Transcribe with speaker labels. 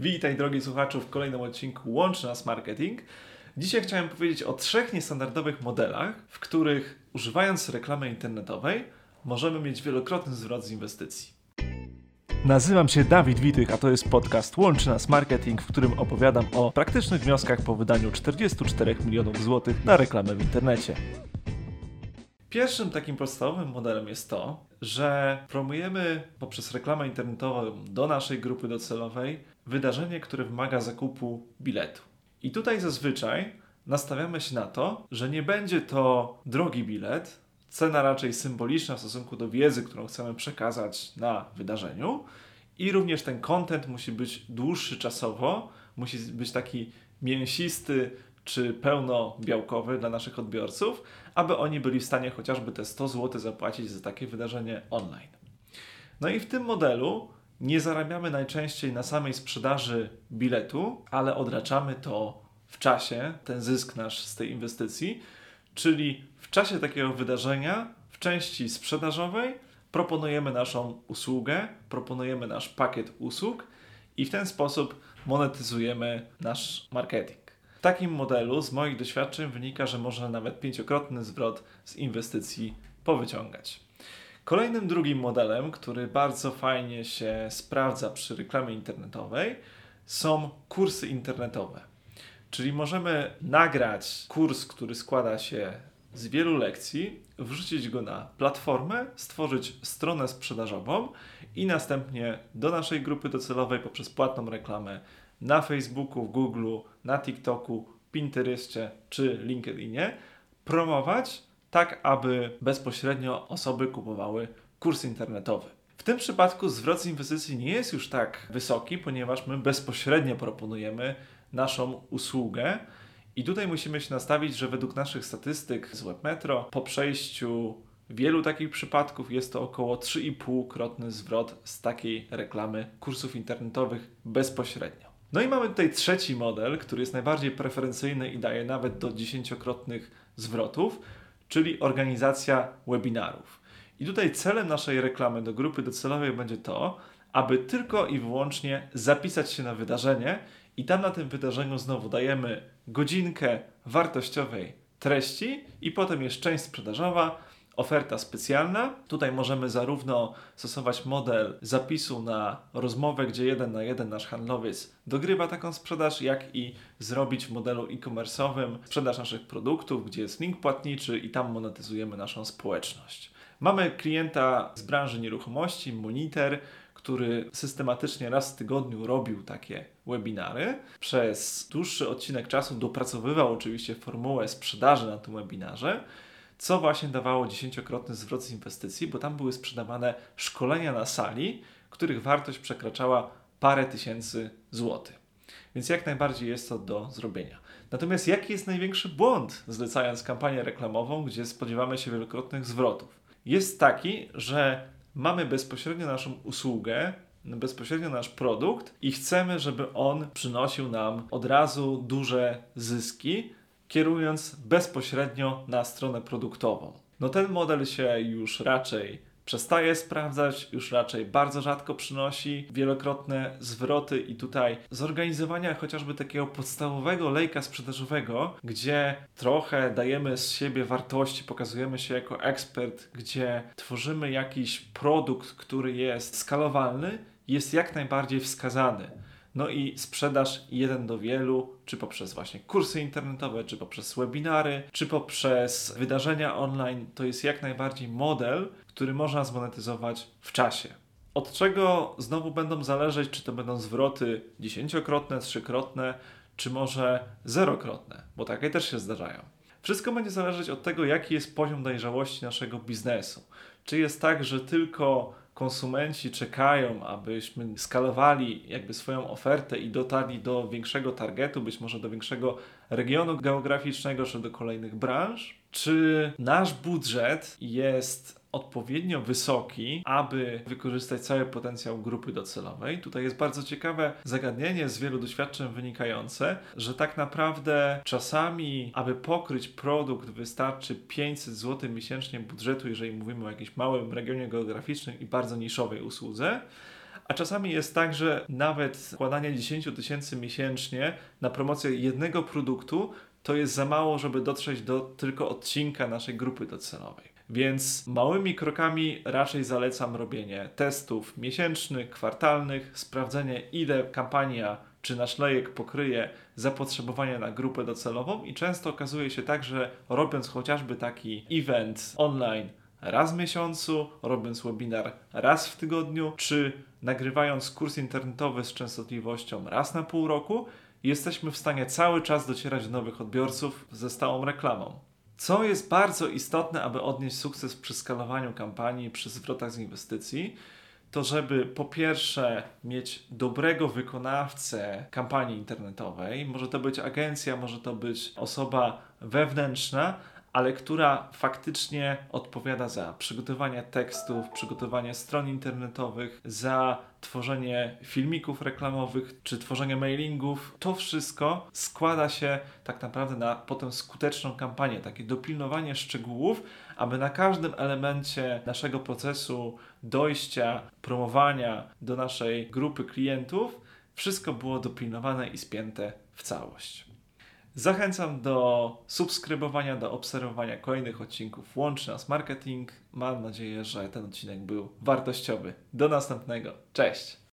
Speaker 1: Witaj drogi słuchaczu w kolejnym odcinku Łączy Nas Marketing. Dzisiaj chciałem powiedzieć o trzech niestandardowych modelach, w których używając reklamy internetowej możemy mieć wielokrotny zwrot z inwestycji. Nazywam się Dawid Witych, a to jest podcast Łączy Nas Marketing, w którym opowiadam o praktycznych wnioskach po wydaniu 44 milionów złotych na reklamę w internecie. Pierwszym takim podstawowym modelem jest to, że promujemy poprzez reklamę internetową do naszej grupy docelowej wydarzenie, które wymaga zakupu biletu. I tutaj zazwyczaj nastawiamy się na to, że nie będzie to drogi bilet, cena raczej symboliczna w stosunku do wiedzy, którą chcemy przekazać na wydarzeniu. I również ten content musi być dłuższy czasowo, musi być taki mięsisty czy pełnobiałkowy dla naszych odbiorców, aby oni byli w stanie chociażby te 100 zł zapłacić za takie wydarzenie online. No i w tym modelu nie zarabiamy najczęściej na samej sprzedaży biletu, ale odraczamy to w czasie, ten zysk nasz z tej inwestycji, czyli w czasie takiego wydarzenia, w części sprzedażowej, proponujemy naszą usługę, proponujemy nasz pakiet usług i w ten sposób monetyzujemy nasz marketing. W takim modelu z moich doświadczeń wynika, że można nawet pięciokrotny zwrot z inwestycji powyciągać. Kolejnym drugim modelem, który bardzo fajnie się sprawdza przy reklamie internetowej, są kursy internetowe. Czyli możemy nagrać kurs, który składa się z wielu lekcji, wrzucić go na platformę, stworzyć stronę sprzedażową i następnie do naszej grupy docelowej poprzez płatną reklamę na Facebooku, Google, na TikToku, Pinterestie czy LinkedInie promować tak, aby bezpośrednio osoby kupowały kurs internetowy. W tym przypadku zwrot z inwestycji nie jest już tak wysoki, ponieważ my bezpośrednio proponujemy naszą usługę. I tutaj musimy się nastawić, że według naszych statystyk z WebMetro po przejściu wielu takich przypadków jest to około 3,5-krotny zwrot z takiej reklamy kursów internetowych bezpośrednio. No i mamy tutaj trzeci model, który jest najbardziej preferencyjny i daje nawet do dziesięciokrotnych zwrotów, czyli organizacja webinarów. I tutaj celem naszej reklamy do grupy docelowej będzie to, aby tylko i wyłącznie zapisać się na wydarzenie i tam na tym wydarzeniu znowu dajemy godzinkę wartościowej treści i potem jest część sprzedażowa, oferta specjalna. Tutaj możemy zarówno stosować model zapisu na rozmowę, gdzie jeden na jeden nasz handlowiec dogrywa taką sprzedaż, jak i zrobić w modelu e-commerce'owym sprzedaż naszych produktów, gdzie jest link płatniczy i tam monetyzujemy naszą społeczność. Mamy klienta z branży nieruchomości, Moniter, który systematycznie raz w tygodniu robił takie webinary. Przez dłuższy odcinek czasu dopracowywał oczywiście formułę sprzedaży na tym webinarze co właśnie dawało dziesięciokrotny zwrot z inwestycji, bo tam były sprzedawane szkolenia na sali, których wartość przekraczała parę tysięcy złotych. Więc jak najbardziej jest to do zrobienia. Natomiast jaki jest największy błąd zlecając kampanię reklamową, gdzie spodziewamy się wielokrotnych zwrotów? Jest taki, że mamy bezpośrednio naszą usługę, bezpośrednio nasz produkt i chcemy, żeby on przynosił nam od razu duże zyski, kierując bezpośrednio na stronę produktową. No ten model się już raczej przestaje sprawdzać, już raczej bardzo rzadko przynosi wielokrotne zwroty i tutaj zorganizowania chociażby takiego podstawowego lejka sprzedażowego, gdzie trochę dajemy z siebie wartości, pokazujemy się jako ekspert, gdzie tworzymy jakiś produkt, który jest skalowalny, jest jak najbardziej wskazany. No i sprzedaż jeden do wielu, czy poprzez właśnie kursy internetowe, czy poprzez webinary, czy poprzez wydarzenia online, to jest jak najbardziej model, który można zmonetyzować w czasie. Od czego znowu będą zależeć, czy to będą zwroty dziesięciokrotne, trzykrotne, czy może zerokrotne, bo takie też się zdarzają. Wszystko będzie zależeć od tego, jaki jest poziom dojrzałości naszego biznesu. Czy jest tak, że tylko konsumenci czekają, abyśmy skalowali jakby swoją ofertę i dotarli do większego targetu, być może do większego regionu geograficznego, czy do kolejnych branż? Czy nasz budżet jest odpowiednio wysoki, aby wykorzystać cały potencjał grupy docelowej. Tutaj jest bardzo ciekawe zagadnienie z wielu doświadczeń wynikające, że tak naprawdę czasami, aby pokryć produkt, wystarczy 500 zł miesięcznie budżetu, jeżeli mówimy o jakimś małym regionie geograficznym i bardzo niszowej usłudze A czasami jest tak, że nawet wkładanie 10 tysięcy miesięcznie na promocję jednego produktu to jest za mało, żeby dotrzeć do tylko odcinka naszej grupy docelowej. Więc małymi krokami raczej zalecam robienie testów miesięcznych, kwartalnych, sprawdzenie ile kampania czy nasz lejek pokryje zapotrzebowanie na grupę docelową i często okazuje się tak, że robiąc chociażby taki event online raz w miesiącu, robiąc webinar raz w tygodniu, czy nagrywając kurs internetowy z częstotliwością raz na pół roku, jesteśmy w stanie cały czas docierać do nowych odbiorców ze stałą reklamą. Co jest bardzo istotne, aby odnieść sukces przy skalowaniu kampanii, przy zwrotach z inwestycji, to żeby po pierwsze mieć dobrego wykonawcę kampanii internetowej, może to być agencja, może to być osoba wewnętrzna, ale która faktycznie odpowiada za przygotowanie tekstów, przygotowanie stron internetowych, za tworzenie filmików reklamowych czy tworzenie mailingów. To wszystko składa się tak naprawdę na potem skuteczną kampanię, takie dopilnowanie szczegółów, aby na każdym elemencie naszego procesu dojścia, promowania do naszej grupy klientów wszystko było dopilnowane i spięte w całość. Zachęcam do subskrybowania, do obserwowania kolejnych odcinków Łączy Nas Marketing. Mam nadzieję, że ten odcinek był wartościowy. Do następnego. Cześć!